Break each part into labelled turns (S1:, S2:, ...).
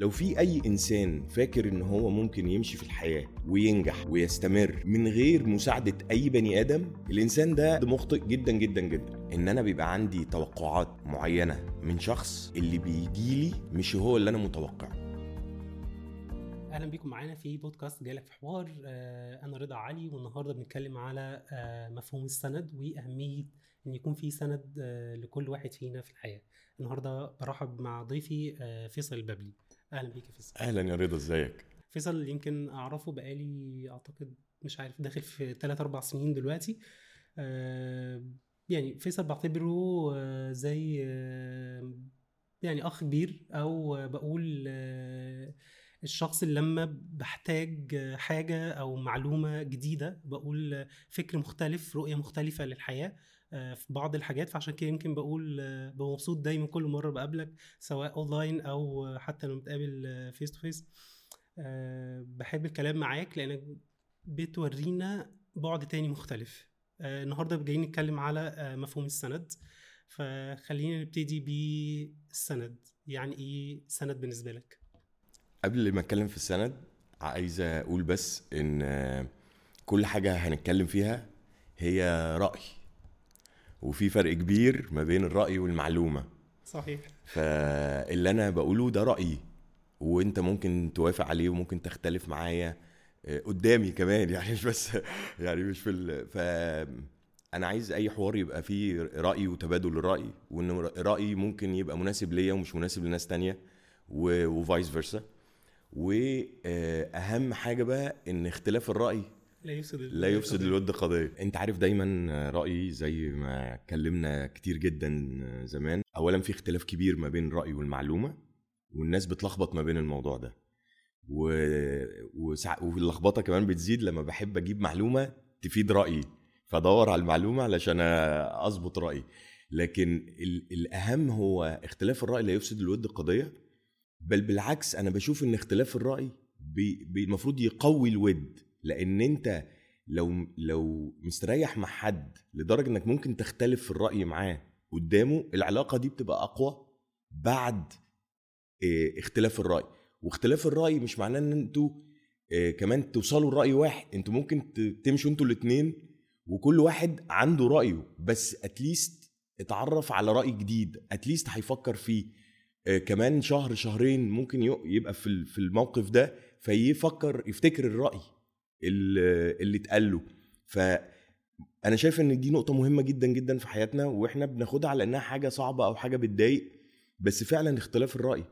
S1: لو في أي إنسان فاكر إن هو ممكن يمشي في الحياة وينجح ويستمر من غير مساعدة أي بني آدم الإنسان ده مخطئ جدا جدا جدا. إن أنا بيبقى عندي توقعات معينة من شخص اللي بيجيلي مش هو اللي أنا متوقعه.
S2: أهلا بيكم معانا في بودكاست جايلك في حوار آه، أنا رضا علي والنهاردة بنتكلم على آه، مفهوم السند وأهمية إن يكون في سند آه، لكل واحد فينا في الحياة. النهارده برحب مع ضيفي فيصل الببلي أهلا بيك يا فيصل.
S1: أهلا يا رضا إزيك؟
S2: فيصل يمكن أعرفه بقالي أعتقد مش عارف داخل في 3 4 سنين دلوقتي. آه، يعني فيصل بعتبره آه، زي آه، يعني أخ كبير أو بقول الشخص اللي لما بحتاج حاجة أو معلومة جديدة بقول فكر مختلف رؤية مختلفة للحياة. في بعض الحاجات. فعشان كده يمكن بقول آه، ببقى مبسوط دايما كل مرة بقابلك سواء اونلاين أو آه، حتى لما بنتقابل face to face بحب الكلام معاك لأنك بتورينا بعد تاني مختلف. آه، النهارده جايين نتكلم على آه، مفهوم السند. فخلينا نبتدي بالسند. يعني إيه سند بالنسبة لك؟
S1: قبل ما اتكلم في السند عايز أقول بس إن آه، كل حاجة هنتكلم فيها هي رأي. وفي فرق كبير ما بين الرأي والمعلومة.
S2: صحيح.
S1: فاللي أنا بقوله ده رأيي وأنت ممكن توافق عليه وممكن تختلف معايا آه، قدامي كمان. يعني مش بس يعني مش في ال... ف أنا عايز أي حوار يبقى فيه رأي وتبادل الرأي وإن رايي ممكن يبقى مناسب ليا ومش مناسب لناس تانية و... وفايس فيرسا وأهم حاجة بقى إن اختلاف الرأي
S2: لا يفسد
S1: لا يفسد الود قضية. انت عارف دايما رأيي زي ما اتكلمنا كتير جدا زمان. اولا في اختلاف كبير ما بين الراي والمعلومة والناس بتلخبط ما بين الموضوع ده. و... وسع... واللخبطة كمان بتزيد لما بحب أجيب معلومة تفيد رأيي. فأدور على المعلومة علشان أظبط رأيي. لكن ال... الأهم هو اختلاف الرأي لا يفسد الود قضية بل بالعكس أنا بشوف إن اختلاف الرأي بي... بي- المفروض يقوي الود. لأن انت لو لو مستريح مع حد لدرجة انك ممكن تختلف في الرأي معاه قدامه العلاقة دي بتبقى أقوى بعد آه، اختلاف الرأي. واختلاف الرأي مش معناه ان أنتوا آه، كمان توصلوا لرأي واحد. أنتوا ممكن تمشوا أنتوا الاثنين وكل واحد عنده رأيه بس اتليست اتعرف على رأي جديد. اتليست هيفكر فيه. آه، كمان شهر شهرين ممكن يبقى في الموقف ده فيفكر يفتكر الرأي. اللي اتقال له ف أنا شايف إن دي نقطة مهمة جدا جدا في حياتنا وإحنا بناخدها على إنها حاجة صعبة أو حاجة بتضايق بس فعلا اختلاف الرأي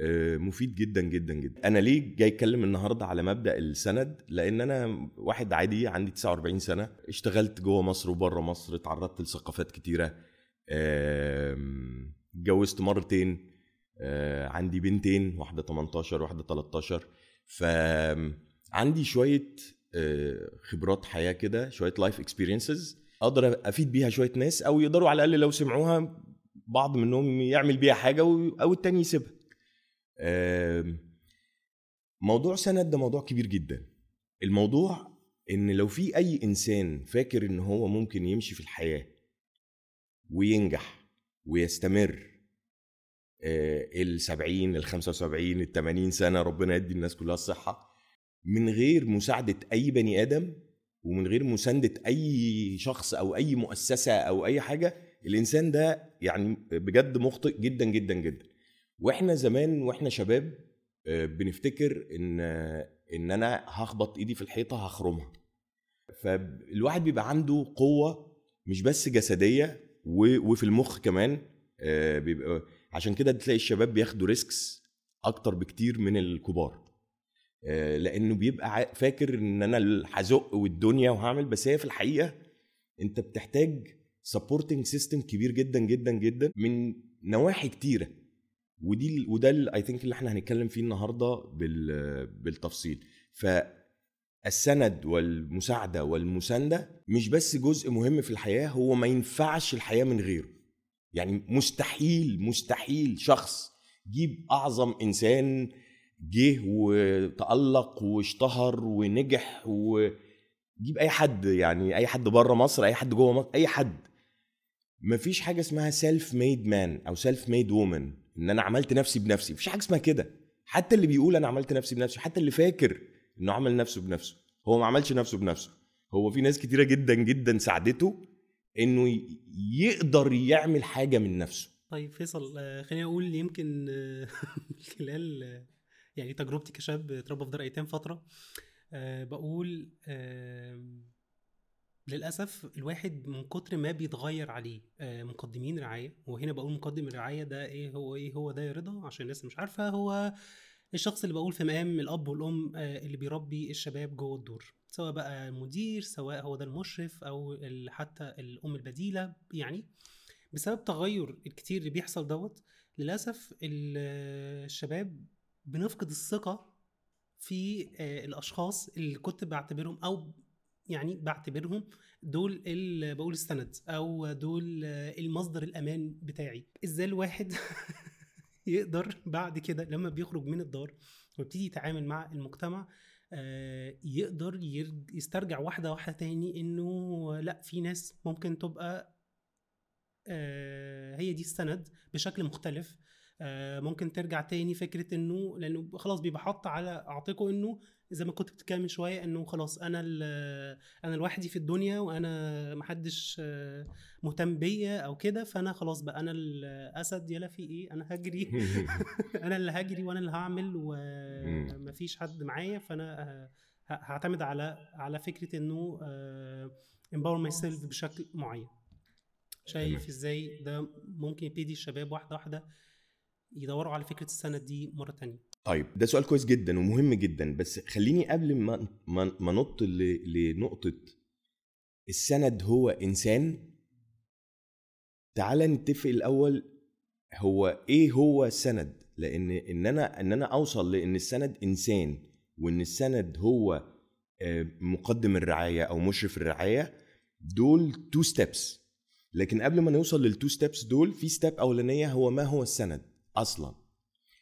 S1: آه، مفيد جدا جدا جدا. أنا ليه جاي أتكلم النهارده على مبدأ السند؟ لأن أنا واحد عادي عندي 49 سنة اشتغلت جوه مصر وبره مصر اتعرضت لثقافات كتيرة اتجوزت مرتين آه، عندي بنتين واحدة 18 واحدة 13 فعندي شوية آه، خبرات حياة كده شوية life experiences أقدر أفيد بيها شوية ناس أو يقدروا على الأقل لو سمعوها بعض منهم يعمل بيها حاجة أو التاني يسيبها. موضوع سند ده موضوع كبير جدا. الموضوع إن لو في أي إنسان فاكر إن هو ممكن يمشي في الحياة وينجح ويستمر ال 70 ال 75 ال 80 سنة ربنا يدي الناس كلها الصحة من غير مساعدة أي بني آدم ومن غير مساندة أي شخص أو أي مؤسسة أو أي حاجة الإنسان ده يعني بجد مخطئ جدا جدا جدا. وإحنا زمان وإحنا شباب آه، بنفتكر إن إن أنا هخبط إيدي في الحيطة هخرمها. فالواحد بيبقى عنده قوة مش بس جسدية وفي المخ كمان آه، بيبقى عشان كده تلاقي الشباب بياخدوا risks أكتر بكتير من الكبار. لأنه بيبقى فاكر إن أنا هزق الدنيا وهعمل بس هي في الحقيقة أنت بتحتاج supporting system كبير جدا جدا جدا من نواحي كتيرة. ودي وده I think اللي إحنا هنتكلم فيه النهارده بال بالتفصيل. فالسند والمساعدة والمساندة مش بس جزء مهم في الحياة هو ما ينفعش الحياة من غيره. يعني مستحيل مستحيل شخص جيب أعظم إنسان جه وتألق واشتهر ونجح وجيب أي حد يعني أي حد بره مصر أي حد جوه مصر أي حد. مفيش حاجة اسمها self-made man أو self-made woman إن أنا عملت نفسي بنفسي مفيش حاجة اسمها كده. حتى اللي بيقول أنا عملت نفسي بنفسي حتى اللي فاكر إنه عمل نفسه بنفسه هو ما عملش نفسه بنفسه. هو في ناس كتيرة جدا جدا ساعدته إنه يقدر يعمل حاجة من نفسه.
S2: طيب فيصل آه، خليني أقول يمكن آه، خلال يعني تجربتي كشاب اتربى في دار أيتام فترة. آه، بقول آم، للأسف الواحد من كتر ما بيتغير عليه آه، مقدمين رعاية وهنا بقول مقدم الرعاية ده إيه هو إيه هو ده يا رضا؟ عشان الناس مش عارفة هو الشخص اللي بقول في مقام الأب والأم آه، اللي بيربي الشباب جوه الدور سواء بقى مدير سواء هو ده المشرف أو حتى الأم البديلة يعني بسبب تغير الكتير اللي بيحصل دوت للأسف ال- الشباب بنفقد الثقة في آه، الأشخاص اللي كنت بعتبرهم أو يعني بعتبرهم دول اللي بقول السند أو دول آه، المصدر الأمان بتاعي. إزاي الواحد يقدر بعد كده لما بيخرج من الدار ويبتدي يتعامل مع المجتمع آه، يقدر يسترجع واحدة واحدة تاني إنه لأ في ناس ممكن تبقى هي دي السند بشكل مختلف. ممكن ترجع تاني فكرة إنه لأنه خلاص بيبقى حاط على عاتقه إنه زي ما كنت بتتكلم من شوية إنه خلاص أنا أنا لوحدي في الدنيا وأنا محدش آه، مهتم بيا أو كده فأنا خلاص بقى أنا الاسد يلا في إيه أنا هجري. أنا اللي هجري وأنا اللي هعمل ومفيش حد معايا فأنا آه، هعتمد على على فكرة إنه empower myself بشكل معين. شايف. إزاي ده ممكن يبتدي الشباب واحدة واحدة يدوروا على فكرة السند دي مرة تانية.
S1: طيب ده سؤال كويس جدا ومهم جدا بس خليني قبل ما ما نط لنقطة السند هو إنسان. تعال نتفق الأول هو إيه هو السند؟ لأن إن أنا إن أنا أوصل لإن السند إنسان وإن السند هو آه، مقدم الرعاية أو مشرف الرعاية دول two steps لكن قبل ما نوصل لل two steps دول في step أولانية هو ما هو السند. أصلا.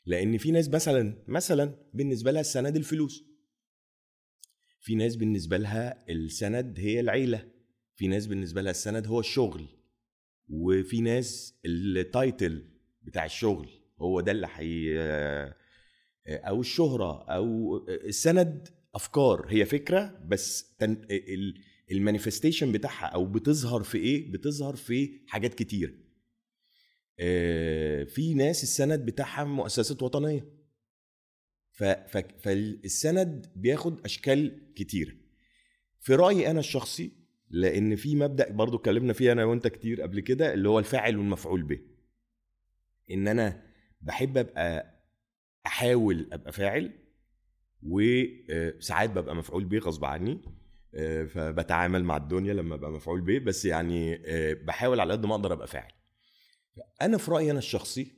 S1: لأن في ناس مثلا مثلا بالنسبة لها السند الفلوس. في ناس بالنسبة لها السند هي العيلة. في ناس بالنسبة لها السند هو الشغل. وفي ناس ال title بتاع الشغل هو ده اللي حي أو الشهرة أو السند أفكار. هي فكرة بس تن... ال- ال manifestation بتاعها أو بتظهر في إيه؟ بتظهر في حاجات كتير. في ناس السند بتاعها مؤسسات وطنية. فالسند بياخد أشكال كتير في رأيي أنا الشخصي لأن في مبدأ برضو اتكلمنا فيه أنا وأنت كتير قبل كده اللي هو الفاعل والمفعول به. إن أنا بحب أبقى أحاول أبقى فاعل وساعات ببقى مفعول به غصب عني آه، فبتعامل مع الدنيا لما أبقى مفعول به بس يعني آه، بحاول على قد ما أقدر أبقى فاعل. أنا في رأيي أنا الشخصي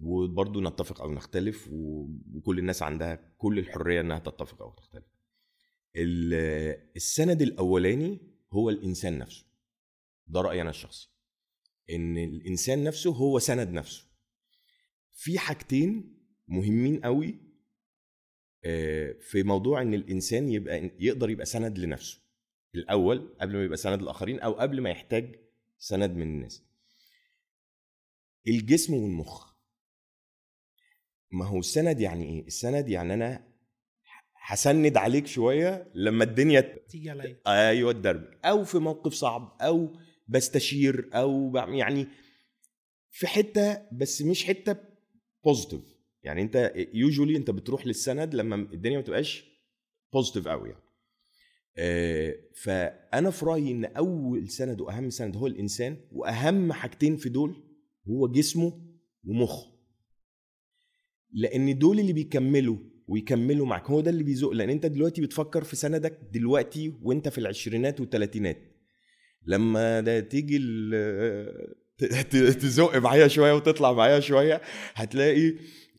S1: وبرضه نتفق أو نختلف وكل الناس عندها كل الحرية إنها تتفق أو تختلف. ال- السند الأولاني هو الإنسان نفسه. ده رأيي أنا الشخصي. إن الإنسان نفسه هو سند نفسه. في حاجتين مهمين قوي آه، في موضوع إن الإنسان يبقى يقدر يبقى سند لنفسه. الأول قبل ما يبقى سند للاخرين أو قبل ما يحتاج سند من الناس. الجسم والمخ. ما هو السند يعني إيه؟ السند يعني أنا هسند عليك شوية لما الدنيا
S2: تيجي عليا.
S1: أيوه الدرب. أو في موقف صعب أو بستشير أو يعني في حتة بس مش حتة positive يعني أنت usually أنت بتروح للسند لما الدنيا ما تبقاش positive قوي يعني. آه، فأنا في رأيي إن أول سند وأهم سند هو الإنسان وأهم حاجتين في دول هو جسمه ومخه. لأن دول اللي بيكملوا ويكملوا معاك هو ده اللي بيزق. لأن أنت دلوقتي بتفكر في سندك دلوقتي وأنت في العشرينات والثلاثينات لما ده تيجي تزق معايا شوية وتطلع معايا شوية هتلاقي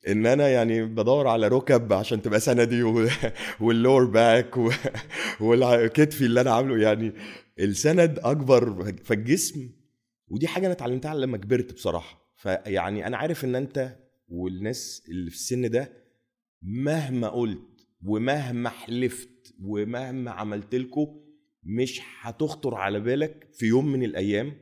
S1: إن أنا يعني بدور على ركب عشان تبقى سندي وال lower back والكتفي اللي أنا عامله. يعني السند أكبر فالجسم ودي حاجة أنا اتعلمتها لما كبرت بصراحة. فيعني أنا عارف إن أنت والناس اللي في السن ده مهما قلت ومهما حلفت ومهما عملت لكم مش هتخطر على بالك في يوم من الأيام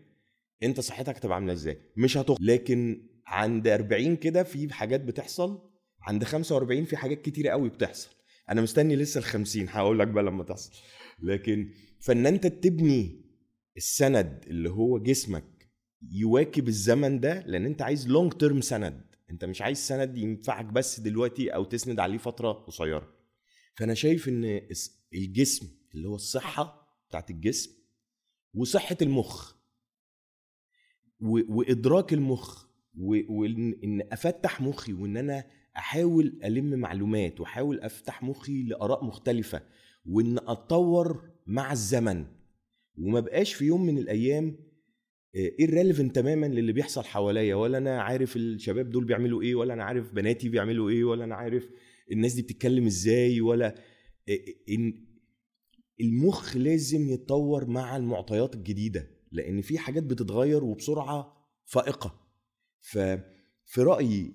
S1: أنت صحتك هتبقى عاملة إزاي. مش هتخطر لكن عند 40 كده في حاجات بتحصل عند 45 في حاجات كتيرة قوي بتحصل. أنا مستني لسه ال 50 هقول لك بقى لما تحصل. لكن فإن أنت تبني السند اللي هو جسمك يواكب الزمن ده لأن أنت عايز لونج تيرم سند. أنت مش عايز سند ينفعك بس دلوقتي أو تسند عليه فترة قصيرة. فأنا شايف إن الجسم اللي هو الصحة بتاعت الجسم وصحة المخ وإدراك المخ وان أفتح مخي وإن أنا أحاول ألم معلومات وأحاول أفتح مخي لآراء مختلفة وإن أتطور مع الزمن. وما بقاش في يوم من الأيام irrelevant آه، تماما للي بيحصل حواليا ولا أنا عارف الشباب دول بيعملوا إيه ولا أنا عارف بناتي بيعملوا إيه ولا أنا عارف الناس دي بتتكلم إزاي ولا آه، آه، المخ لازم يتطور مع المعطيات الجديدة لأن في حاجات بتتغير وبسرعة فائقة. ففي رأيي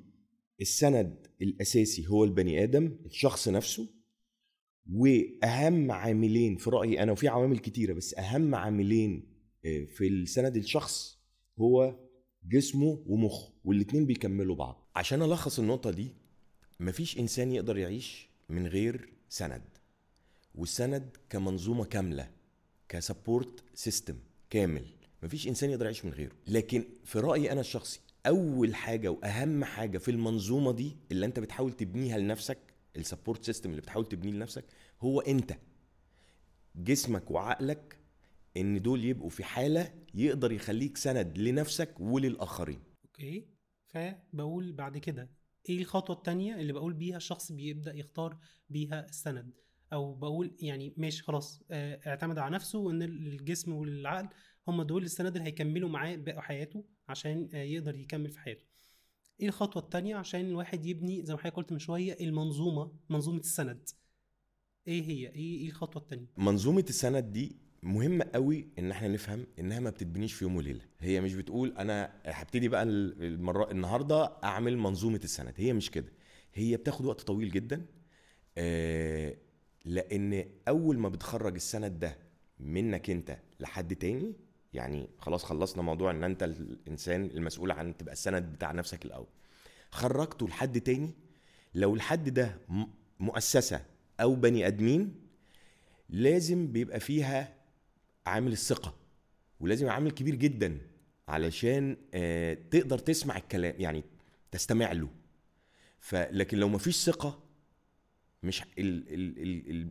S1: السند الأساسي هو البني آدم الشخص نفسه وأهم عاملين في رأيي أنا وفي عوامل كتيرة بس أهم عاملين آه، في السند الشخص هو جسمه ومخه والاتنين بيكملوا بعض. عشان ألخص النقطة دي مفيش إنسان يقدر يعيش من غير سند والسند كمنظومة كاملة ك support system كامل مفيش إنسان يقدر يعيش من غيره. لكن في رأيي أنا الشخصي أول حاجة وأهم حاجة في المنظومة دي اللي أنت بتحاول تبنيها لنفسك ال support system اللي بتحاول تبنيه لنفسك هو انت. جسمك وعقلك ان دول يبقوا في حالة يقدر يخليك سند لنفسك وللآخرين.
S2: okay. فبقول بعد كده إيه الخطوة التانية اللي بقول بيها الشخص بيبدأ يختار بيها السند؟ أو بقول يعني ماشي خلاص آه، اعتمد على نفسه وإن الجسم والعقل هم دول السند اللي هيكملوا معاه باقي حياته عشان آه، يقدر يكمل في حياته. إيه الخطوة التانية عشان الواحد يبني زي ما حضرتك قلت من شوية المنظومة منظومة السند؟ إيه هي؟ إيه إيه الخطوة التانية؟
S1: منظومة السند دي مهم قوي إن إحنا نفهم إنها ما بتتبنيش في يوم وليلة. هي مش بتقول أنا هبتدي بقى المرة النهارده أعمل منظومة السند. هي مش كده. هي بتاخد وقت طويل جدا آه لأن أول ما بتخرج السند ده منك أنت لحد تاني يعني خلاص خلصنا موضوع إن أنت الإنسان المسؤول عن تبقى السند بتاع نفسك الأول. خرجته لحد تاني؟ لو الحد ده مؤسسة أو بني آدمين لازم بيبقى فيها عامل الثقة ولازم عامل كبير جدا علشان آه، تقدر تسمع الكلام يعني تستمع له. فلكن لو مفيش ثقة مش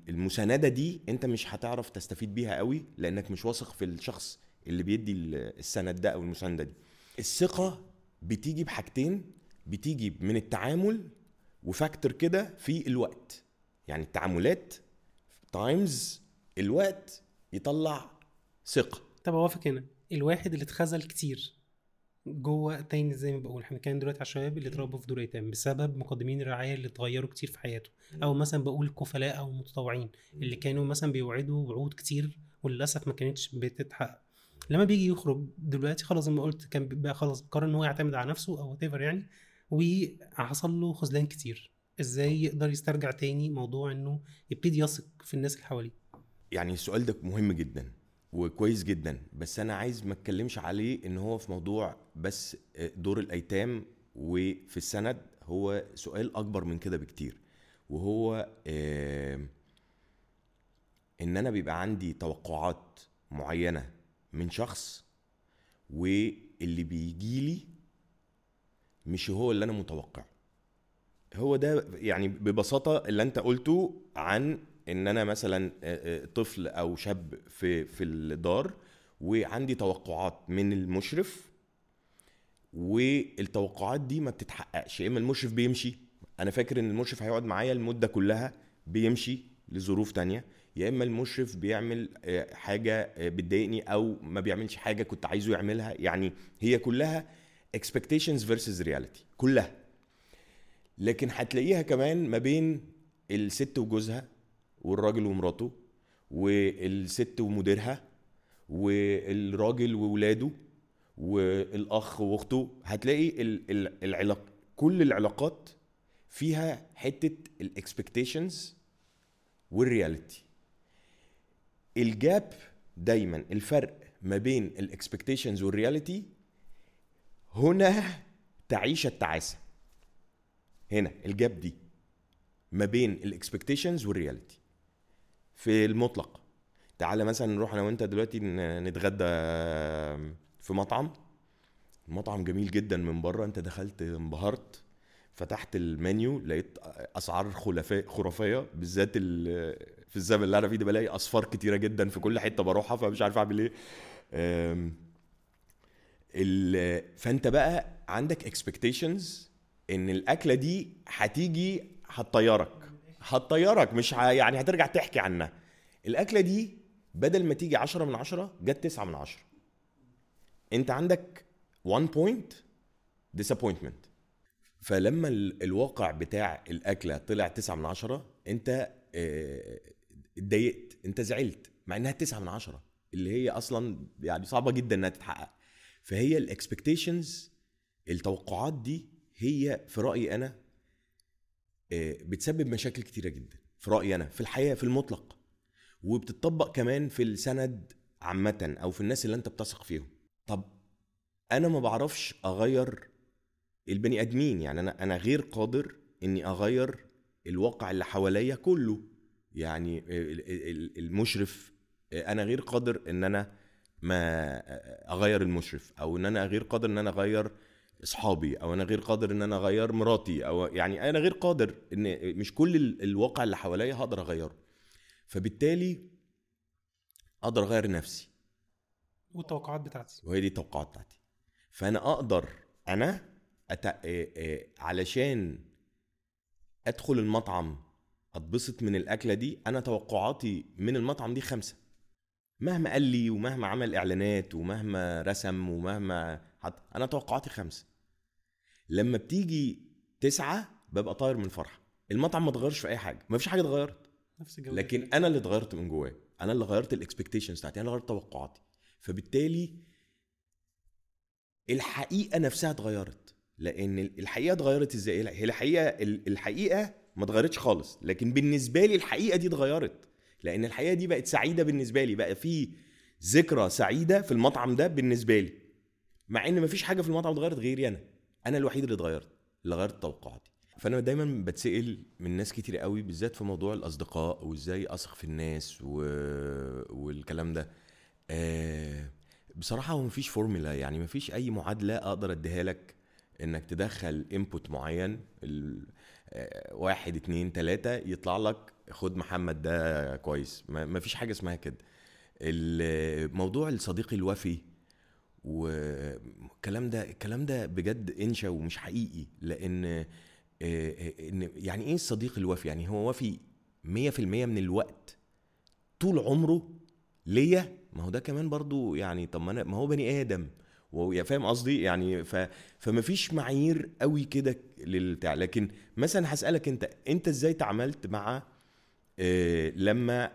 S1: المساندة دي أنت مش هتعرف تستفيد بيها قوي لأنك مش واثق في الشخص. اللي بيدي السند ده أو المسانده دي الثقة بتيجي بحاجتين بتيجي من التعامل وفاكتور كده في الوقت. يعني التعاملات تايمز الوقت يطلع ثقة.
S2: طب اوافق هنا. الواحد اللي اتخذل كتير جوه تاني زي ما بقول إحنا كان دلوقتي على الشباب اللي اتربوا في دور ايتام بسبب مقدمين الرعايه اللي اتغيروا كتير في حياته. أو مثلا بقول كفلاء أو متطوعين اللي كانوا مثلا بيوعدوا وعود كتير وللأسف ما كانتش بتتحقق. لما بيجي يخرج دلوقتي خلاص زي ما قلت كان بقى خلاص قرر إن هو يعتمد على نفسه أو وات يعني وحصل له خذلان كتير. إزاي يقدر يسترجع تاني موضوع إنه يبتدي يثق في الناس اللي حواليه؟
S1: يعني السؤال ده مهم جدا وكويس جدا بس أنا عايز ما أتكلمش عليه إن هو في موضوع بس دور الأيتام وفي السند هو سؤال أكبر من كده بكتير. وهو إن أنا بيبقى عندي توقعات معينة من شخص واللي بيجيلي مش هو اللي أنا متوقعه. هو ده يعني ببساطة اللي أنت قلته عن إن أنا مثلا طفل أو شاب في في الدار وعندي توقعات من المشرف والتوقعات دي ما بتتحققش. يا إما المشرف بيمشي أنا فاكر إن المشرف هيقعد معايا المده كلها بيمشي لظروف تانية يا إما المشرف بيعمل حاجة بتضايقني أو ما بيعملش حاجة كنت عايزه يعملها. يعني هي كلها expectations versus reality كلها. لكن هتلاقيها كمان ما بين الست وجوزها والراجل ومراته والست ومديرها والراجل وولاده والأخ وأخته. هتلاقي العلاق كل العلاقات فيها حتة ال expectations وال reality ال gap دايما الفرق ما بين ال expectations وال reality هنا تعيش التعاسة. هنا ال gap دي ما بين ال expectations وال reality في المطلق تعالى مثلا نروح أنا وأنت دلوقتي نتغدى في مطعم. المطعم جميل جدا من بره أنت دخلت انبهرت فتحت المنيو لقيت أسعار خلافيه خرافية بالذات ال- في الزمن اللي أنا فيه ده بلاقي اصفار كتيرة جدا في كل حتة بروحها فمش عارف أعمل إيه. ال- فأنت بقى عندك expectations إن الأكلة دي هتيجي هتطيرك هتطيرك مش ه... يعني هترجع تحكي عنها. الأكلة دي بدل ما تيجي 10 من 10 جت 9 من 10 أنت عندك 1 point disappointment. فلما ال- الواقع بتاع الأكلة طلع 9 من 10 أنت آه، اتضايقت انت زعلت مع انها 9 من 10 اللي هي أصلا يعني صعبة جدا إنها تتحقق. فهي الاكسبكتيشنز التوقعات دي هي في رأيي أنا آه، بتسبب مشاكل كتيرة جدا في رأيي أنا في الحياة في المطلق. وبتطبق كمان في السند عامة أو في الناس اللي أنت بتثق فيهم. طب أنا ما بعرفش أغير البني آدمين يعني أنا أنا غير قادر إني أغير الواقع اللي حواليا كله. يعني ال- ال- المشرف أنا غير قادر إن أنا ما أغير المشرف أو إن أنا غير قادر إن أنا أغير أصحابي أو أنا غير قادر إن أنا أغير مراتي أو يعني أنا غير قادر إن مش كل ال- الواقع اللي حواليا هقدر أغيره. فبالتالي أقدر أغير نفسي.
S2: والتوقعات بتاعتي.
S1: وهي دي التوقعات بتاعتي. فأنا أقدر أنا أت... علشان أدخل المطعم أتبسط من الأكلة دي أنا توقعاتي من المطعم دي خمسة. مهما قال لي ومهما عمل إعلانات ومهما رسم ومهما حط أنا توقعاتي خمسة. لما بتيجي تسعة ببقى طاير من الفرحة. المطعم ما اتغيرش في أي حاجة ما فيش حاجة اتغيرت.
S2: نفس الجوده
S1: لكن أنا اللي اتغيرت من جوايا أنا اللي غيرت الاكسبكتيشنز بتاعتي أنا اللي غيرت توقعاتي. فبالتالي الحقيقة نفسها اتغيرت. لأن الحقيقة اتغيرت إزاي؟ هي الحقيقة الحقيقة ما اتغيرتش خالص. لكن بالنسبة لي الحقيقة دي اتغيرت. لأن الحقيقة دي بقت سعيدة بالنسبة لي. بقى في ذكرى سعيدة في المطعم ده بالنسبة لي. مع إن مفيش حاجة في المطعم اتغيرت غيري أنا. أنا الوحيد اللي اتغيرت. اللي غيرت توقعاتي. فأنا دايما بتسأل من ناس كتير قوي بالذات في موضوع الأصدقاء وإزاي أثق في الناس و... والكلام ده. آه بصراحة هو مفيش فورمولا. يعني مفيش أي معادلة أقدر أديها لك. إنك تدخل input معين. آه، واحد اتنين تلاتة يطلع لك خد محمد ده كويس. ما مفيش حاجة اسمها كده. الموضوع الصديق الوفي والكلام ده الكلام ده بجد انشا ومش حقيقي. لأن آه، آه، إن يعني إيه الصديق الوفي؟ يعني هو وفي 100% من الوقت طول عمره ليا. ما هو ده كمان برضو يعني طب ما هو بني آدم. وهو يا فاهم قصدي؟ يعني ف فما فيش معايير قوي كده للبتاع لكن مثلا هسألك أنت أنت إزاي تعاملت مع آه، لما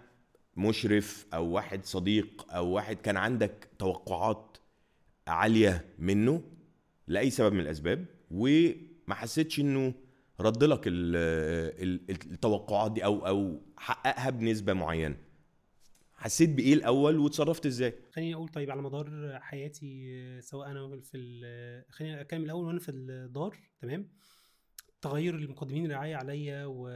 S1: مشرف أو واحد صديق أو واحد كان عندك توقعات عالية منه لأي سبب من الأسباب وما حسيتش إنه رد لك ال- ال- التوقعات دي أو أو حققها بنسبة معينة؟ حسيت بإيه الأول وتصرفت إزاي؟
S2: خليني أقول طيب على مدار حياتي آه، سواء أنا في ال- خليني أكمل الأول وأنا في الدار تمام؟ تغير المقدمين الرعاية عليا و...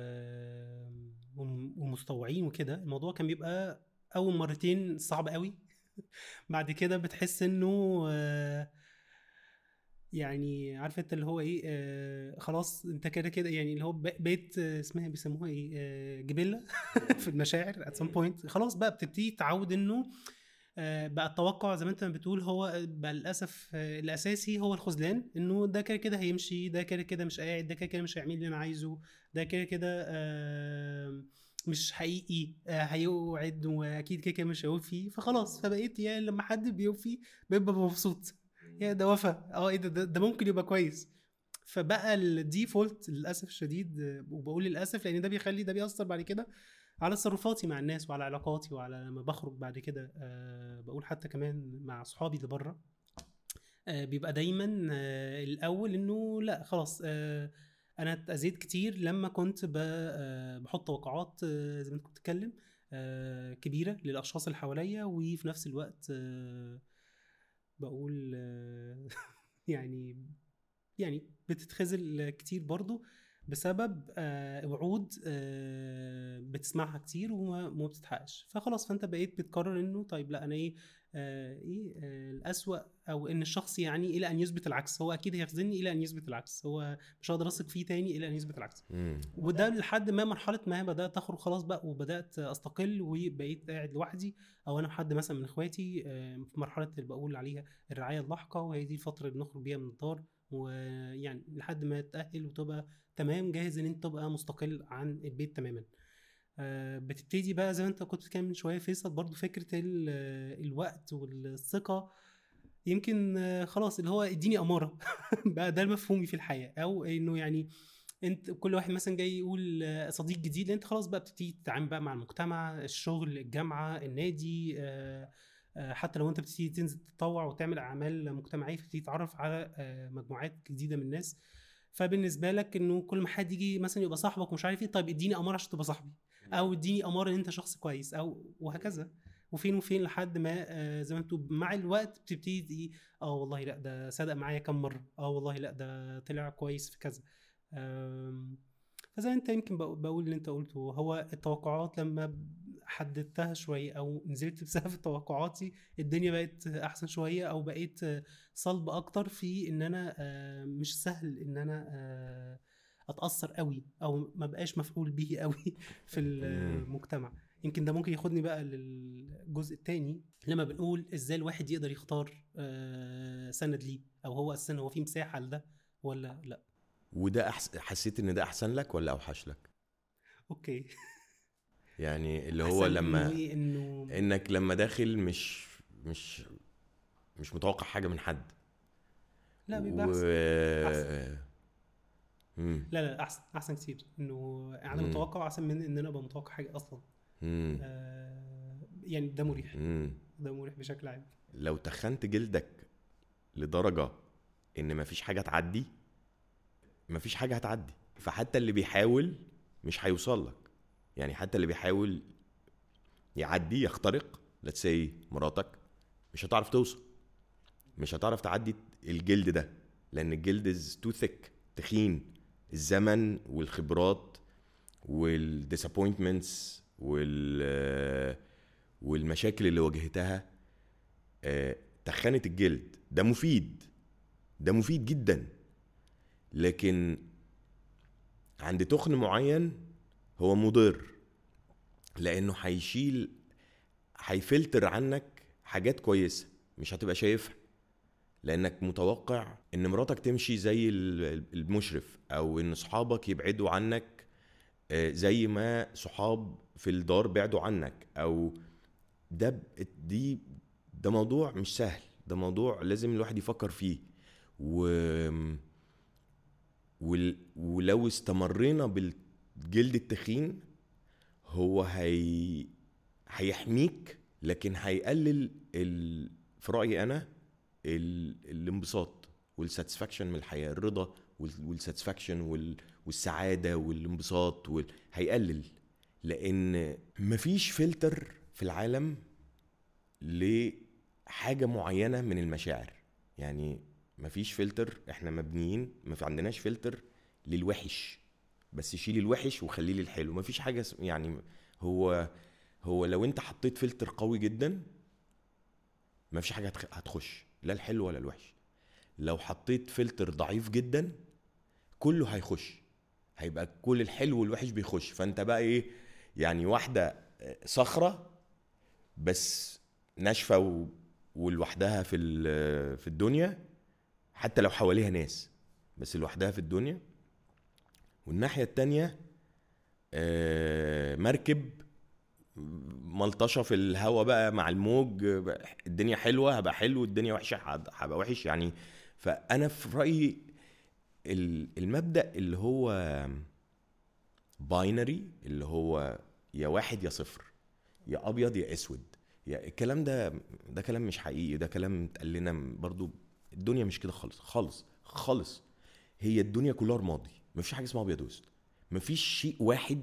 S2: وم- ومستوعين وكده الموضوع كان بيبقى أول مرتين صعب قوي. بعد كده بتحس إنه آه، يعني عارف انت اللي هو إيه آه خلاص انت كده كده يعني اللي هو بقيت آه، اسمها بيسموها إيه آه جبلة في المشاعر at some point. خلاص بقى بتبتدي تعود انه آه، بقى التوقع زي ما انت بتقول هو بقى للأسف آه، الأساسي هو الخذلان انه ده كده كده هيمشي ده كده كده مش قاعد ده كده كده مش هيعمل اللي أنا عايزه ده كده كده آه، مش حقيقي آه، هيوعد وأكيد كده كده مش هيوفي. فخلاص فبقيت يعني لما حد بيوفي ببقى مبسوط. يا ده وفى آه إيه ده, ده ممكن يبقى كويس. فبقى الديفولت للأسف الشديد وبقول للأسف لأن ده بيخلي ده بيأثر بعد كده على تصرفاتي مع الناس وعلى علاقاتي وعلى لما بخرج بعد كده أه بقول حتى كمان مع أصحابي اللي بره. أه بيبقى دايما أه الأول إنه لأ خلاص أه أنا اتأذيت كتير لما كنت آه، بحط توقعات آه، زي ما أنت كنت بتتكلم آه، كبيرة للأشخاص اللي حواليا وفي نفس الوقت آه، بقول آه، يعني يعني بتتخزل كتير برضو بسبب آه، وعود آه، بتسمعها كتير وما ما بتتحققش. فخلاص فأنت بقيت بتقرر إنه طيب لأ أنا إيه إيه آه، الأسوأ أو إن الشخص يعني إلى أن يثبت العكس. هو أكيد هيخذلني إلى أن يثبت العكس. هو مش هقدر أثق فيه تاني إلى أن يثبت العكس.
S1: مم.
S2: وده لحد ما مرحلة ما بدأت أخرج خلاص بقى وبدأت أستقل وبقيت قاعد لوحدي. أو أنا حد مثلا من إخواتي آه، في مرحلة اللي بقول عليها الرعاية اللاحقة وهي دي الفترة اللي بنخرج بيها من الدار. ويعني لحد ما تتاهل وتبقى تمام جاهز إن أنت تبقى مستقل عن البيت تماما. آه، بتبتدي بقى زي ما انت كنت بتتكلم من شوية فيصل برضو فكرة ال- آه، الوقت والثقة. يمكن آه، خلاص اللي هو اديني أمارة. بقى ده مفهومي في الحياة. أو إنه يعني أنت كل واحد مثلا جاي يقول آه، صديق جديد أنت خلاص بقى بتبتدي تتعامل بقى مع المجتمع الشغل الجامعة النادي آه، آه، حتى لو أنت بتبتدي تنزل تتطوع وتعمل أعمال مجتمعية فتبتدي تتعرف على آه، مجموعات جديدة من الناس. فبالنسبة لك إنه كل ما حد يجي مثلا يبقى صاحبك ومش عارف إيه طيب اديني أمارة عشان تبقى صاحبي. أو اديني اماره إن أنت شخص كويس أو وهكذا. وفين وفين لحد ما آه، زي ما أنتوا مع الوقت بتبتدي آه والله لأ ده صدق معايا كم مرة. آه والله لأ ده طلع كويس في كذا. فزي أنت يمكن بق- بقول اللي أنت قلته هو التوقعات لما حددتها شوية أو نزلت بسقف توقعاتي الدنيا بقت أحسن شوية أو بقيت صلب أكتر في إن أنا آه، مش سهل إن أنا آه، أتأثر قوي أو ما بقاش مفعول به قوي في المجتمع. يمكن ده ممكن ياخدني بقى للجزء الثاني لما بنقول إزاي الواحد يقدر يختار آه، سند ليه؟ أو هو أساسا هو في مساحة لده ولا لأ؟
S1: وده أحس... حسيت إن ده أحسن لك ولا أوحش لك؟
S2: أوكي.
S1: يعني اللي هو
S2: إنه
S1: لما؟
S2: إنه
S1: إنك لما داخل مش مش مش متوقع حاجة من حد.
S2: لا بيبقى
S1: و...
S2: أحسن.
S1: مم.
S2: لا لا احسن أحسن كتير إنه أنا
S1: مم.
S2: متوقع أحسن من إن أنا أبقى متوقع حاجة أصلا
S1: مم.
S2: آه يعني ده مريح
S1: مم.
S2: ده مريح بشكل عام
S1: لو تخنت جلدك لدرجة إن مفيش حاجة تعدي مفيش حاجة هتعدي فحتى اللي بيحاول مش هيوصل لك يعني حتى اللي بيحاول يعدي يخترق let's say مراتك مش هتعرف توصل مش هتعرف تعدي الجلد ده لأن الجلد is too thick تخين الزمن والخبرات والديسابوينتمنتس وال والمشاكل اللي واجهتها آه، تخنت الجلد. ده مفيد. ده مفيد جدا. لكن عند تخن معين هو مضر لأنه هيشيل هيفلتر عنك حاجات كويسة مش هتبقى شايفها. لأنك متوقع إن مراتك تمشي زي ال- المشرف أو إن صحابك يبعدوا عنك آه، زي ما صحاب في الدار بعدوا عنك. أو ده دي ده موضوع مش سهل. ده موضوع لازم الواحد يفكر فيه. و ول... ولو استمرينا بالجلد التخين هو هي هيحميك لكن هيقلل ال... في رأيي أنا ال... الانبساط وال satisfaction من الحياة الرضا وال... وال satisfaction وال... والسعادة والانبساط وال... هيقلل. لأن مفيش فلتر في العالم لحاجة معينة من المشاعر. يعني مفيش فلتر إحنا مبنيين ما عندناش فلتر للوحش. بس شيل الوحش وخليه لي الحلو مفيش حاجة اس- يعني هو هو لو أنت حطيت فلتر قوي جدا مفيش حاجة هتخ- هتخش. لا الحلو ولا الوحش. لو حطيت فلتر ضعيف جدا كله هيخش. هيبقى كل الحلو والوحش بيخش. فأنت بقى إيه؟ يعني واحدة آه، صخرة بس ناشفة و... ولوحدها في في الدنيا. حتى لو حواليها ناس بس لوحدها في الدنيا. والناحية التانية آه، مركب ملطشة في الهواء بقى مع الموج الدنيا حلوة هبقى حلو الدنيا وحشة هب- هبقى وحش يعني. فأنا في رأيي ال- المبدأ اللي هو باينري اللي هو يا واحد يا صفر يا أبيض يا أسود. يا الكلام ده ده كلام مش حقيقي ده كلام اتقال لنا برضو الدنيا مش كده خالص خالص خالص. هي الدنيا كلها رمادي مفيش حاجة اسمها أبيض وأسود. مفيش شيء واحد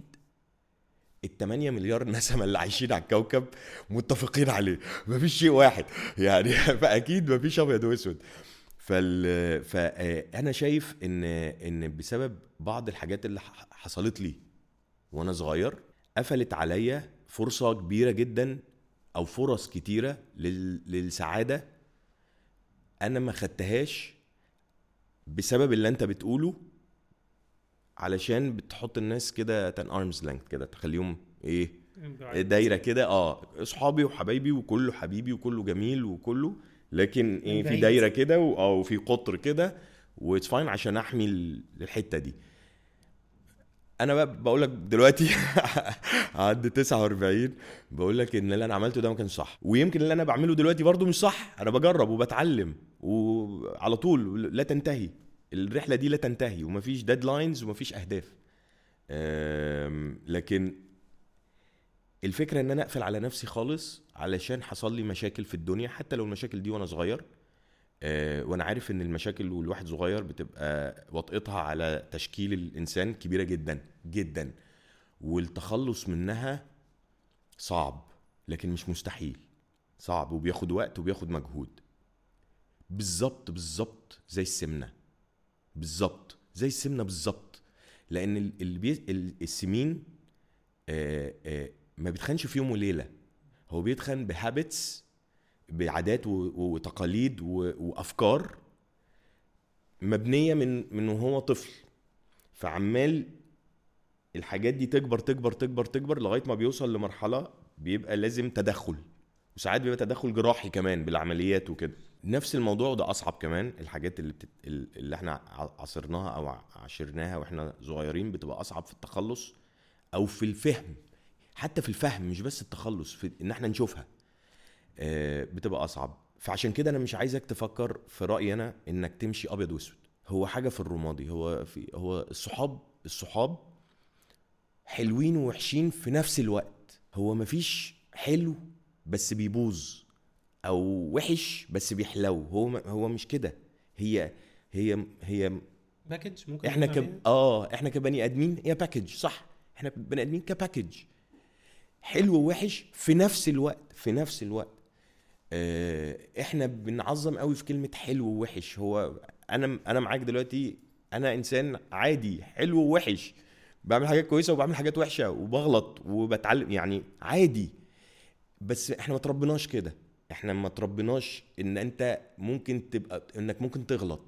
S1: التمانية مليار نسمة اللي عايشين على الكوكب متفقين عليه. مفيش شيء واحد. يعني فأكيد مفيش أبيض وأسود. فال فانا شايف إن إن بسبب بعض الحاجات اللي حصلت لي وأنا صغير قفلت عليا فرصة كبيرة جدا أو فرص كتيرة لل... للسعادة أنا ما خدتهاش بسبب اللي أنت بتقوله علشان بتحط الناس كده تن ارمز لينث كده تخليهم إيه دايرة كده. آه اصحابي وحبايبي وكله حبيبي وكله جميل وكله لكن إيه في. دايرة كده و- آه وفي قطر كده و it's fine عشان أحمي ال- الحتة دي. أنا بقى بقول لك دلوقتي عند 49 بقول لك إن اللي أنا عملته ده ما كانش صح. ويمكن اللي أنا بعمله دلوقتي برضو مش صح أنا بجرب وبتعلم وعلى طول لا تنتهي. الرحلة دي لا تنتهي ومفيش deadlines ومفيش أهداف. لكن الفكرة إن أنا أقفل على نفسي خالص علشان حصل لي مشاكل في الدنيا حتى لو المشاكل دي وأنا صغير. آه، وأنا عارف إن المشاكل والواحد صغير بتبقى وطئتها على تشكيل الإنسان كبيرة جدا جدا. والتخلص منها صعب لكن مش مستحيل. صعب وبياخد وقت وبياخد مجهود. بالظبط بالظبط زي السمنة. بالظبط زي السمنة بالظبط. لأن السمين آه، آه، ما بيتخنش في يوم وليلة. هو بيتخن بهابتس بعادات وتقاليد وأفكار مبنية من من وهو طفل. فعمال الحاجات دي تكبر تكبر تكبر تكبر لغاية ما بيوصل لمرحلة بيبقى لازم تدخل. وساعات بيبقى تدخل جراحي كمان بالعمليات وكده. نفس الموضوع وده أصعب كمان الحاجات اللي بتت... اللي إحنا عاصرناها أو عاشرناها وإحنا صغيرين بتبقى أصعب في التخلص أو في الفهم. حتى في الفهم مش بس التخلص في إن إحنا نشوفها آه، بتبقى أصعب. فعشان كده أنا مش عايزك تفكر في رأيي أنا إنك تمشي أبيض وأسود. هو حاجة في الرمادي هو في هو الصحاب الصحاب حلوين ووحشين في نفس الوقت. هو مفيش حلو بس بيبوظ. أو وحش بس بيحلو. هو هو مش كده. هي هي هي
S2: package ممكن إحنا
S1: ك...
S2: عليها؟
S1: آه إحنا كبني آدمين هي package صح. إحنا بني آدمين ك package حلو ووحش في نفس الوقت في نفس الوقت. آه إحنا بنعظم قوي في كلمة حلو ووحش. هو أنا أنا معاك دلوقتي. أنا إنسان عادي حلو ووحش. بعمل حاجات كويسة وبعمل حاجات وحشة وبغلط وبتعلم يعني عادي. بس إحنا ما تربيناش كده. إحنا ما تربيناش ان انت ممكن تبقى انك ممكن تغلط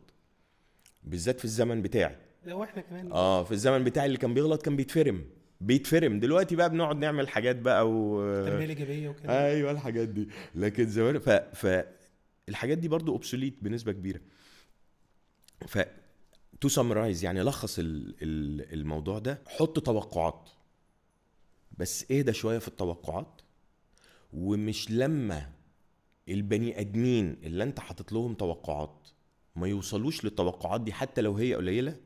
S1: بالذات في الزمن بتاعي.
S2: لو إحنا كمان
S1: آه في الزمن بتاعي اللي كان بيغلط كان بيتفرم بيتفرم. دلوقتي بقى بنقعد نعمل حاجات بقى و
S2: التربيه الايجابيه وكده.
S1: أيوه الحاجات دي. لكن زمان ف ف الحاجات دي برضو obsolete بنسبة كبيرة. ف to summarize يعني لخص ال... ال- الموضوع ده. حط توقعات. بس اهدى شوية في التوقعات. ومش لما البني أدمين اللي أنت حاطط لهم توقعات ما يوصلوش للتوقعات دي حتى لو هي قليلة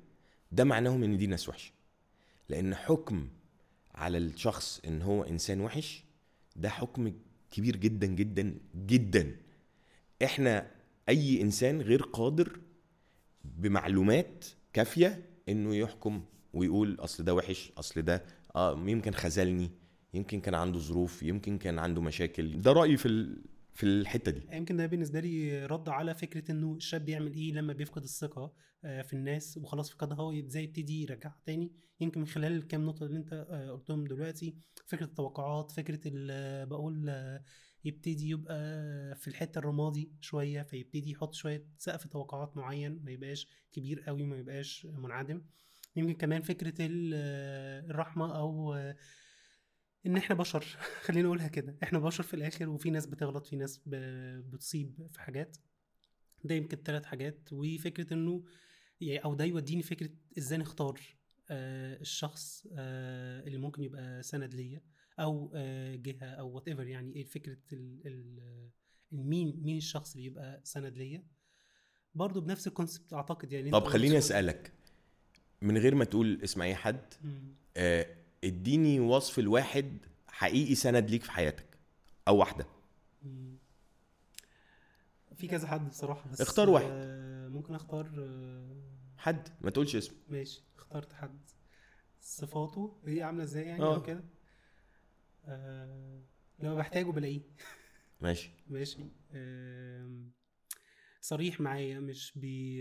S1: ده معناهم إن دي ناس وحشة لأن حكم على الشخص إن هو إنسان وحش ده حكم كبير جدا جدا جدا إحنا أي إنسان غير قادر بمعلومات كافية إنه يحكم ويقول أصل ده وحش أصل ده آه يمكن خذلني يمكن كان عنده ظروف يمكن كان عنده مشاكل ده رأيي في. في الحتة دي.
S2: يمكن ده بالنسبة لي رد على فكرة إنه الشاب بيعمل إيه لما بيفقد الثقة آه، في الناس وخلاص فقدها هو إزاي يبتدي يرجعها تاني. يمكن من خلال الكام نقطة اللي أنت آه، قلتهم دلوقتي فكرة التوقعات فكرة ال- بقول آه، يبتدي يبقى في الحتة الرمادي شوية فيبتدي يحط شوية سقف توقعات معين ما يبقاش كبير قوي ما يبقاش منعدم. يمكن كمان فكرة ال- آه، الرحمة أو آه، إن إحنا بشر. خلينا نقولها كده. إحنا بشر في الآخر وفي ناس بتغلط في ناس بتصيب في حاجات. ده يمكن ثلاث حاجات. وفكرة إنه يعني أو ده يوديني فكرة إزاي نختار آه الشخص آه اللي ممكن يبقى سند ليا أو آه جهة أو whatever يعني إيه فكرة مين مين الشخص اللي يبقى سند ليا. برضه بنفس الكونسبت أعتقد يعني.
S1: طب خليني أسألك. من غير ما تقول اسم أي حد. آه، اديني وصف الواحد حقيقي سند ليك في حياتك أو
S2: واحدة. في كذا حد بصراحة بس
S1: اختار واحد.
S2: آه ممكن اختار آه
S1: حد ما تقولش اسم.
S2: ماشي اخترت حد. صفاته هي عاملة إزاي يعني
S1: آه.
S2: أو كده؟ آه لما بحتاجه بلاقيه.
S1: ماشي.
S2: ماشي. آم، صريح معايا مش بي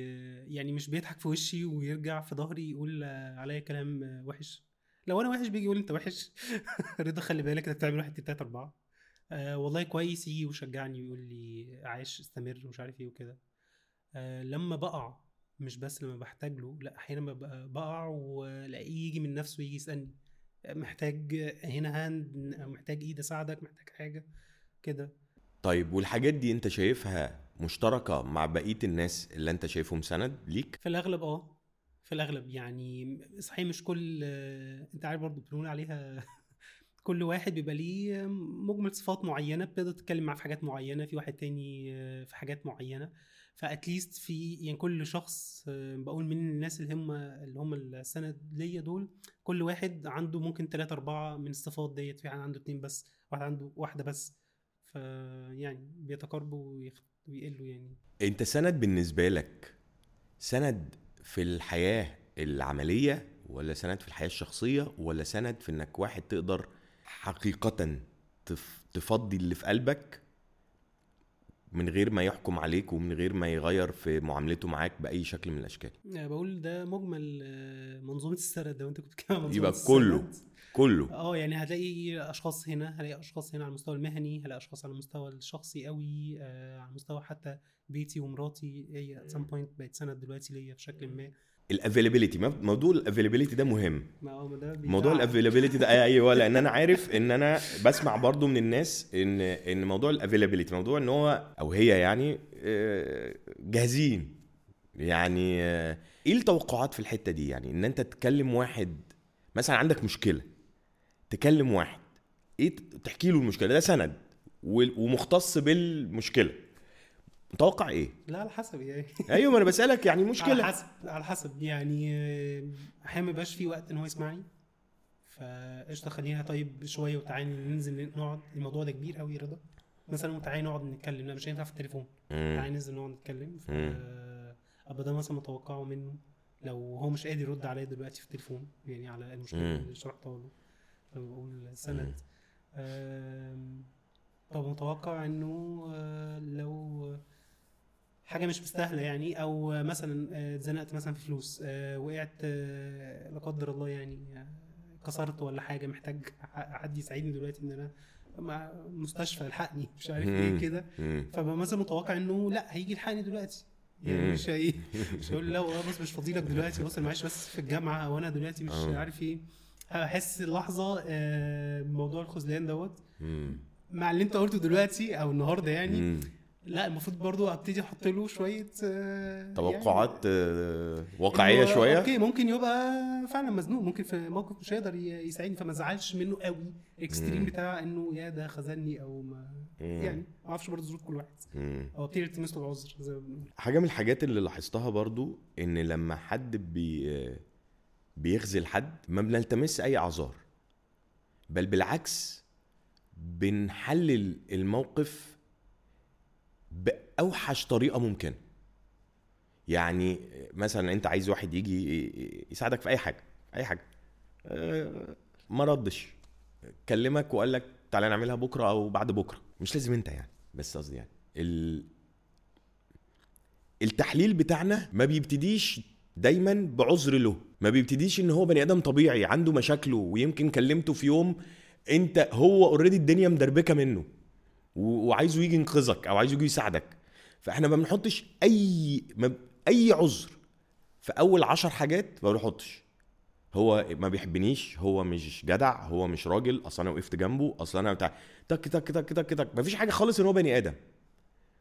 S2: يعني مش بيضحك في وشي ويرجع في ظهري يقول عليا كلام وحش. لو أنا وحش بيجي يقول أنت وحش. رضا خلي بالك انت بتعمل واحد اتنين تلاتة أربعة. آه والله كويس يجي ويشجعني ويقول لي عايش استمر ومش عارف إيه وكده. آه لما بقع مش بس لما بحتاج له لا أحيانا بقع وألاقيه يجي من نفسه يجي يسألني. محتاج هنا هاند محتاج إيد أساعدك محتاج حاجة كده.
S1: طيب والحاجات دي أنت شايفها مشتركة مع بقية الناس اللي أنت شايفهم سند ليك؟
S2: في الأغلب آه. في الأغلب يعني صحيح مش كل أنت عارف برضه بنقول عليها كل واحد بيبقى ليه مجمل صفات معينة بتقدر تتكلم معاه في حاجات معينة في واحد تاني في حاجات معينة. فاتليست في يعني كل شخص بقول من الناس اللي هم اللي هم السند ليا دول كل واحد عنده ممكن ثلاثة أربعة من الصفات ديت. في عنده اتنين بس واحد عنده واحدة بس. فيعني بيتقاربوا ويقلوا يعني.
S1: أنت سند بالنسبة لك سند في الحياة العملية ولا سند في الحياة الشخصية ولا سند في إنك واحد تقدر حقيقة تفضي اللي في قلبك من غير ما يحكم عليك ومن غير ما يغير في معاملته معاك بأي شكل من الأشكال؟
S2: بقول ده مجمل منظومة السند لو أنت كنت بتتكلم
S1: يبقى كله كله.
S2: آه يعني هتلاقي أشخاص هنا هلاقي أشخاص هنا على المستوى المهني هلاقي أشخاص على المستوى الشخصي قوي آه على المستوى حتى بيتي ومراتي هي at some point بقت سند دلوقتي ليا بشكل ما.
S1: ال availability موضوع ال availability ده مهم. موضوع ال availability ده أيوه لأن أنا عارف إن أنا بسمع برضو من الناس إن إن موضوع ال availability موضوع إن هو أو هي يعني جاهزين. يعني إيه التوقعات في الحتة دي؟ يعني إن أنت تكلم واحد مثلا عندك مشكلة تكلم واحد إيه تحكي له المشكلة؟ ده سند ومختص بالمشكلة. متوقع إيه؟
S2: لا على حسب يعني.
S1: أيوه ما أنا بسألك يعني مشكلة.
S2: على حسب على حسب. يعني أحيانا ما يبقاش في وقت إن هو يسمعني. فقشطة خلينا طيب شوية وتعالى ننزل نقعد. الموضوع ده كبير قوي رضا. مثلا تعالى نقعد نتكلم. لا مش هينفع في التليفون. تعالى ننزل نقعد نتكلم. أبقى ده مثلا متوقعه منه. لو هو مش قادر يرد عليا دلوقتي في التليفون يعني على المشكلة اللي شرحتها له. فبقول سند طب متوقع إنه لو حاجة مش مستاهلة يعني أو مثلا اتزنقت مثلا في فلوس وقعت لا قدر الله يعني كسرت ولا حاجة محتاج حد يساعدني دلوقتي إن أنا مع مستشفى الحقني مش عارف إيه كده. فبقى مثلا متوقع إنه لأ هيجي يلحقني دلوقتي. يعني مش هي مش هقول لا بس مش فاضيلك دلوقتي بص معلش بس في الجامعة أو أنا دلوقتي مش عارف إيه. هحس لحظة موضوع الخذلان دوت. مع اللي أنت قلته دلوقتي أو النهارده يعني. لا المفروض برضو أبتدي أحط له شوية
S1: توقعات يعني واقعية شوية؟
S2: أوكي ممكن يبقى فعلا مزنوق. ممكن في موقف مش هيقدر يساعدني فما زعلش منه قوي. ال extreme بتاع إنه يا ده خذلني أو ما مم. يعني ما أعرفش برضه ظروف كل واحد. أو أبتدي ألتمس له العذر زي ما بنقول.
S1: حاجة من الحاجات اللي لاحظتها برضو إن لما حد بي بيخذل حد ما بنلتمس أي أعذار. بل بالعكس بنحلل الموقف بأوحش طريقة ممكنه يعني مثلا أنت عايز واحد يجي يساعدك في أي حاجة أي حاجة. ما ردش. كلمك وقال لك تعالى نعملها بكرة أو بعد بكرة. مش لازم أنت يعني بس قصدي يعني. ال... التحليل بتاعنا ما بيبتديش دايما بعذر له. ما بيبتديش إن هو بني آدم طبيعي عنده مشاكله ويمكن كلمته في يوم أنت هو اوريدي الدنيا مدربكة منه. وعايزه يجي ينقذك أو عايزه يجي يساعدك. فإحنا ما بنحطش أي ما أي عذر في أول عشر حاجات ما بنحطش. هو ما بيحبنيش هو مش جدع هو مش راجل أصل أنا وقفت جنبه أصل أنا بتاع تك تك تك تك تك. ما فيش حاجة خالص إن هو بني آدم.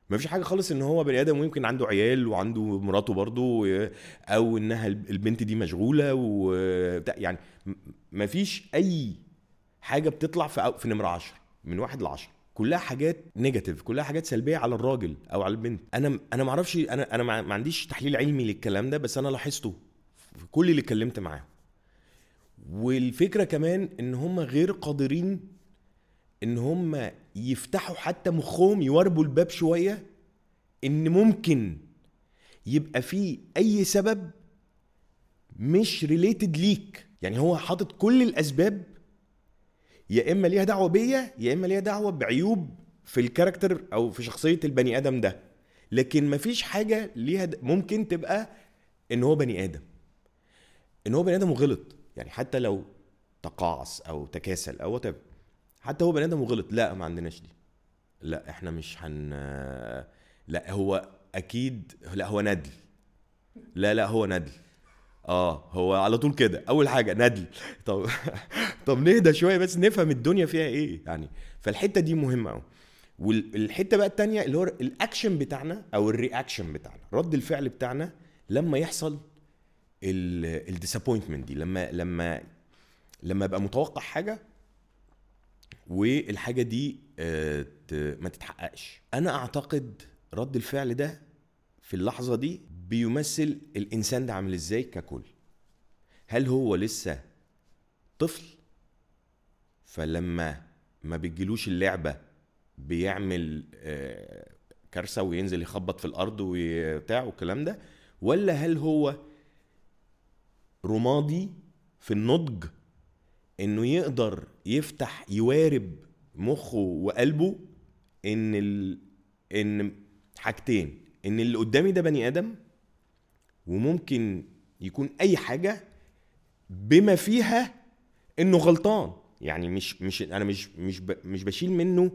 S1: ما فيش حاجة خالص إن هو بني آدم ويمكن عنده عيال وعنده مراته برضه أو إنها البنت دي مشغولة و يعني ما فيش أي حاجة بتطلع في في نمرة 10 من واحد ل 10 كلها حاجات نيجاتيف كلها حاجات سلبية على الراجل أو على البنت. أنا أنا ما أعرفش أنا أنا ما عنديش تحليل علمي للكلام ده بس أنا لاحظته في كل اللي اتكلمت معاهم والفكرة كمان إن هم غير قادرين إن هم يفتحوا حتى مخهم يوربوا الباب شوية إن ممكن يبقى في أي سبب مش related ليك. يعني هو حاطط كل الأسباب يا إما ليها دعوة بيا يا إما ليها دعوة بعيوب في ال character أو في شخصية البني آدم ده. لكن مفيش حاجة ليها د- ممكن تبقى إن هو بني آدم. إن هو بني آدم وغلط. يعني حتى لو تقاعس أو تكاسل أو whatever. حتى هو بني آدم وغلط. لا ما عندناش دي. لا إحنا مش هن لا هو أكيد لا هو ندل لا لا هو ندل آه هو على طول كده. أول حاجة ندل. طب طب نهدى شوية بس نفهم الدنيا فيها إيه يعني. فالحتة دي مهمة قوي والحته بقى التانية اللي هو الأكشن بتاعنا أو ال reaction بتاعنا. رد الفعل بتاعنا لما يحصل ال disappointment دي. لما لما لما ابقى متوقع حاجة والحاجة دي آه، ما تتحققش. أنا أعتقد رد الفعل ده في اللحظة دي بيمثل الإنسان ده عامل إزاي ككل. هل هو لسه طفل؟ فلما ما بتجيلوش اللعبة بيعمل آه، كارثة وينزل يخبط في الأرض وبتاع والكلام ده ولا هل هو رمادي في النضج إنه يقدر يفتح يوارب مخه وقلبه إن ال... إن حاجتين؟ إن اللي قدامي ده بني آدم وممكن يكون أي حاجة بما فيها إنه غلطان يعني مش مش أنا مش مش. مش بشيل منه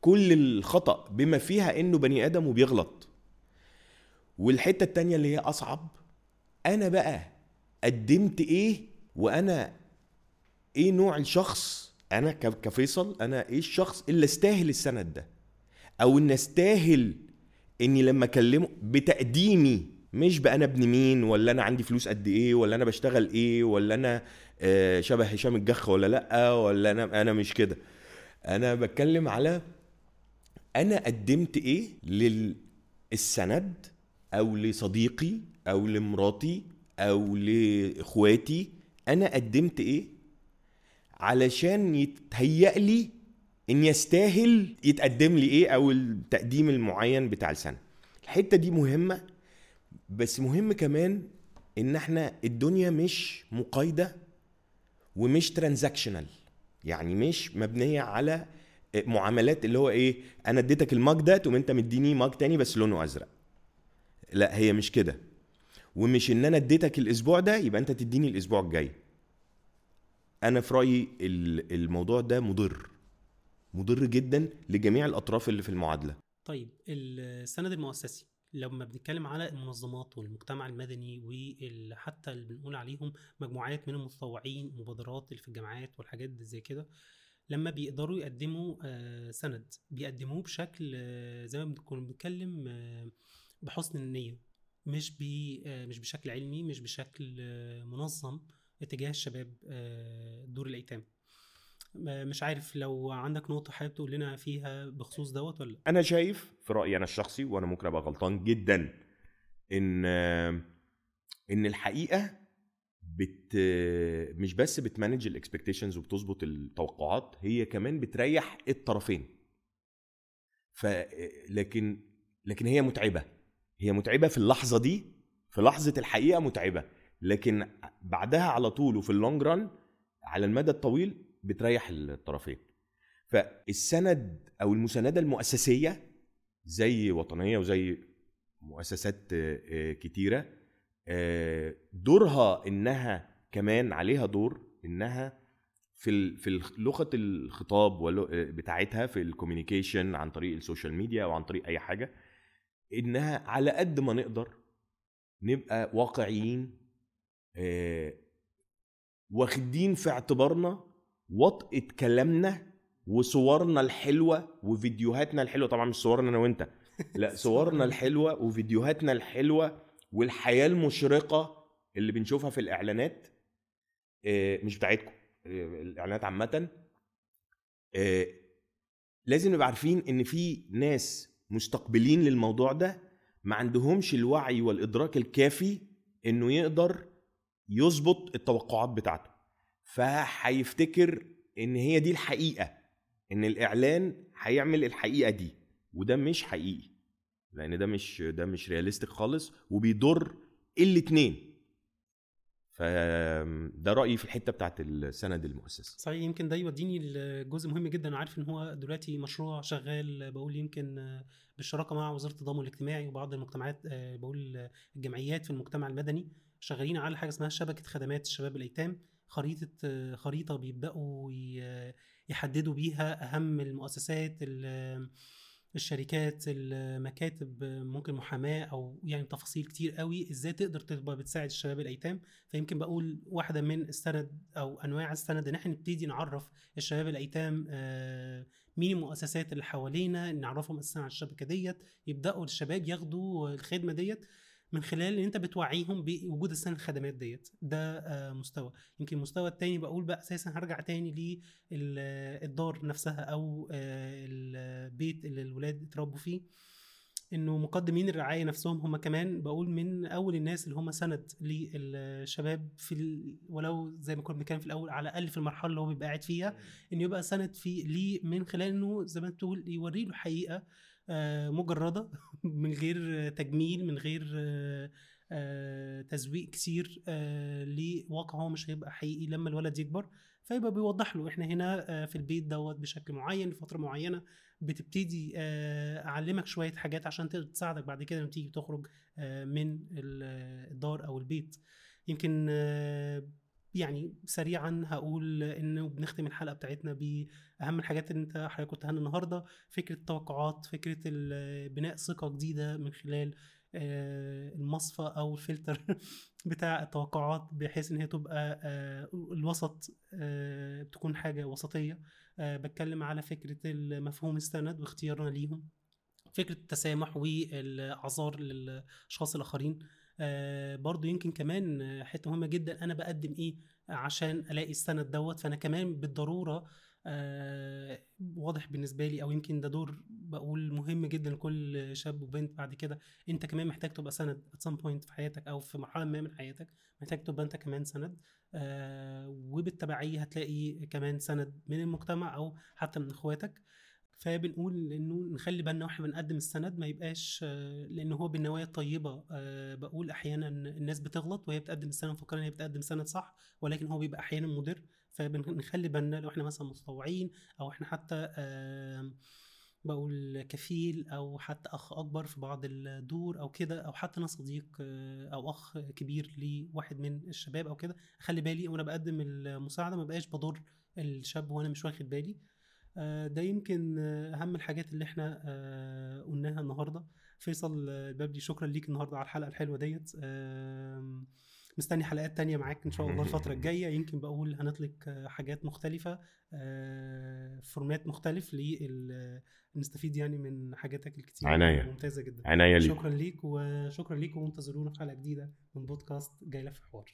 S1: كل الخطأ بما فيها إنه بني آدم وبيغلط والحتة التانية اللي هي أصعب أنا بقى قدمت إيه وأنا إيه نوع الشخص أنا كفيصل أنا إيه الشخص اللي أستاهل السند ده أو إن أستاهل إني لما أكلمه بتقديمي مش بقى أنا ابن مين ولا أنا عندي فلوس قد إيه ولا أنا بشتغل إيه ولا أنا آه، شبه هشام الجخ ولا لأ ولا أنا أنا مش كده. أنا بتكلم على أنا قدمت إيه للسند أو لصديقي أو لمراتي أو لإخواتي أنا قدمت إيه علشان يتهيأ لي إن يستاهل يتقدم لي إيه أو التقديم المعين بتاع السنة. الحتة دي مهمة بس مهم كمان إن إحنا الدنيا مش مقايده ومش ترانزاكشنال يعني مش مبنية على معاملات اللي هو إيه أنا اديتك الماج ده تقوم أنت مديني ماج تاني بس لونه أزرق. لا هي مش كده. ومش إن أنا اديتك الأسبوع ده يبقى أنت تديني الأسبوع الجاي. أنا في رأيي ال- الموضوع ده مضر. مضر جدا لجميع الأطراف اللي في المعادلة.
S2: طيب السند المؤسسي لما بنتكلم على المنظمات والمجتمع المدني وحتى اللي بنقول عليهم مجموعات من المتطوعين مبادرات اللي في الجامعات والحاجات زي كده لما بيقدروا يقدموا آه، سند بيقدموه بشكل آه، زي ما بنكون بنتكلم آه، بحسن النية مش بي مش بشكل علمي مش بشكل منظم اتجاه الشباب دور الأيتام. آه، مش عارف لو عندك نقطة حابب تقول لنا فيها بخصوص دوت ولا؟
S1: أنا شايف في رأيي أنا الشخصي وأنا ممكن أبقى غلطان جدا إن إن الحقيقة بت مش بس بت manage ال expectations وبتظبط التوقعات هي كمان بتريح الطرفين. ف لكن لكن هي متعبة. هي متعبة في اللحظة دي في لحظة الحقيقة متعبة. لكن بعدها على طول وفي ال long run على المدى الطويل بتريح الطرفين. فالسند أو المسانده المؤسسية زي وطنية وزي مؤسسات آه، آه، كتيرة آه، دورها إنها كمان عليها دور إنها في في لغة الخطاب بتاعتها في ال communication عن طريق ال social media أو عن طريق أي حاجة إنها على قد ما نقدر نبقى واقعيين واخدين في اعتبارنا وطئة كلامنا وصورنا الحلوة وفيديوهاتنا الحلوة. طبعا مش صورنا أنا وأنت. لا صورنا الحلوة وفيديوهاتنا الحلوة والحياة المشرقة اللي بنشوفها في الإعلانات آه، مش بتاعتكم آه، الإعلانات عامة. آه، لازم نبقى عارفين إن في ناس مستقبلين للموضوع ده ما عندهمش الوعي والإدراك الكافي إنه يقدر يظبط التوقعات بتاعته. فهيفتكر إن هي دي الحقيقة إن الإعلان هيعمل الحقيقة دي وده مش حقيقي لأن ده مش ده مش رياليستيك خالص وبيضر الاتنين. فده رأيي في الحتة بتاعت السند المؤسسي.
S2: صحيح يمكن ده يوديني لجزء مهم جدا. عارف إن هو دلوقتي مشروع شغال بقول يمكن بالشراكة مع وزارة التضامن الاجتماعي وبعض المجتمعات بقول الجمعيات في المجتمع المدني شغالين على حاجة اسمها شبكة خدمات الشباب الأيتام. خريطة خريطة بيبدأوا يحددوا بيها أهم المؤسسات الشركات المكاتب ممكن محاماة أو يعني تفاصيل كتير قوي إزاي تقدر تبقى بتساعد الشباب الأيتام. فيمكن بقول واحدة من السند أو أنواع السند إن إحنا نبتدي نعرف الشباب الأيتام مين المؤسسات اللي حوالينا نعرفهم أساسا على الشبكة ديت يبدأوا الشباب ياخدوا الخدمة ديت. من خلال إن أنت بتوعيهم بوجود أساسا الخدمات ديت. ده مستوى. يمكن المستوى التاني بقول بقى أساسا هرجع تاني للدار نفسها أو البيت اللي الولاد اتربوا فيه. إنه مقدمين الرعاية نفسهم هم كمان بقول من أول الناس اللي هم سند للشباب في ال... ولو زي ما كنا بنتكلم في الأول على الأقل في المرحلة اللي هو بيبقى قاعد فيها إنه يبقى سند في ليه من خلال إنه زي ما تقول يوري له حقيقة مجردة من غير تجميل من غير تزويق كتير لواقع هو مش هيبقى حقيقي لما الولد يكبر. فيبقى بيوضح له. إحنا هنا في البيت دوت بشكل معين لفتره معينة بتبتدي أعلمك شوية حاجات عشان تقدر تساعدك. بعد كده لما تيجي تخرج من الدار أو البيت. يمكن يعني سريعا هقول انه بنختم الحلقة بتاعتنا بأهم الحاجات اللي أنت حضرتك قلتها النهارده فكرة التوقعات فكرة بناء ثقة جديدة من خلال المصفى أو الفلتر بتاع التوقعات بحيث إن هي تبقى الوسط تكون حاجة وسطية. بتكلم على فكرة مفهوم السند واختيارنا ليهم فكرة التسامح والأعذار للأشخاص الآخرين. آه برضو يمكن كمان حتة مهمة جدا أنا بقدم إيه؟ عشان ألاقي السند دوت. فأنا كمان بالضرورة آه واضح بالنسبة لي أو يمكن ده دور بقول مهم جدا لكل شاب وبنت بعد كده. أنت كمان محتاج تبقى سند at some point في حياتك أو في مرحلة ما من حياتك. محتاج تبقى أنت كمان سند آه وبالتبعية هتلاقي كمان سند من المجتمع أو حتى من إخواتك. فبنقول إنه نخلي بالنا وإحنا بنقدم السند ما يبقاش لأن هو بالنوايا الطيبة بقول أحيانا الناس بتغلط وهي بتقدم السند مفكره إن هي بتقدم سند صح ولكن هو بيبقى أحيانا مضر. فبنخلي بالنا لو إحنا مثلا متطوعين أو إحنا حتى بقول كفيل أو حتى أخ أكبر في بعض الدور أو كده أو حتى أنا صديق أو أخ كبير لواحد من الشباب أو كده أخلي بالي وأنا بقدم المساعدة ما بقاش بضر الشاب وأنا مش واخد بالي. ده يمكن أهم الحاجات اللي إحنا قلناها النهارده. فيصل البابلي شكرا ليك النهارده على الحلقة الحلوة ديت. مستني حلقات تانية معاك إن شاء الله الفترة الجاية. يمكن بقول هنطلق حاجات مختلفة فورمات مختلف نستفيد يعني من حاجاتك الكتير
S1: عناية.
S2: ممتازة جدا.
S1: عناية ليك.
S2: شكرا ليك وشكرا ليكم وانتظرونا في حلقة جديدة من بودكاست جاي في حوار.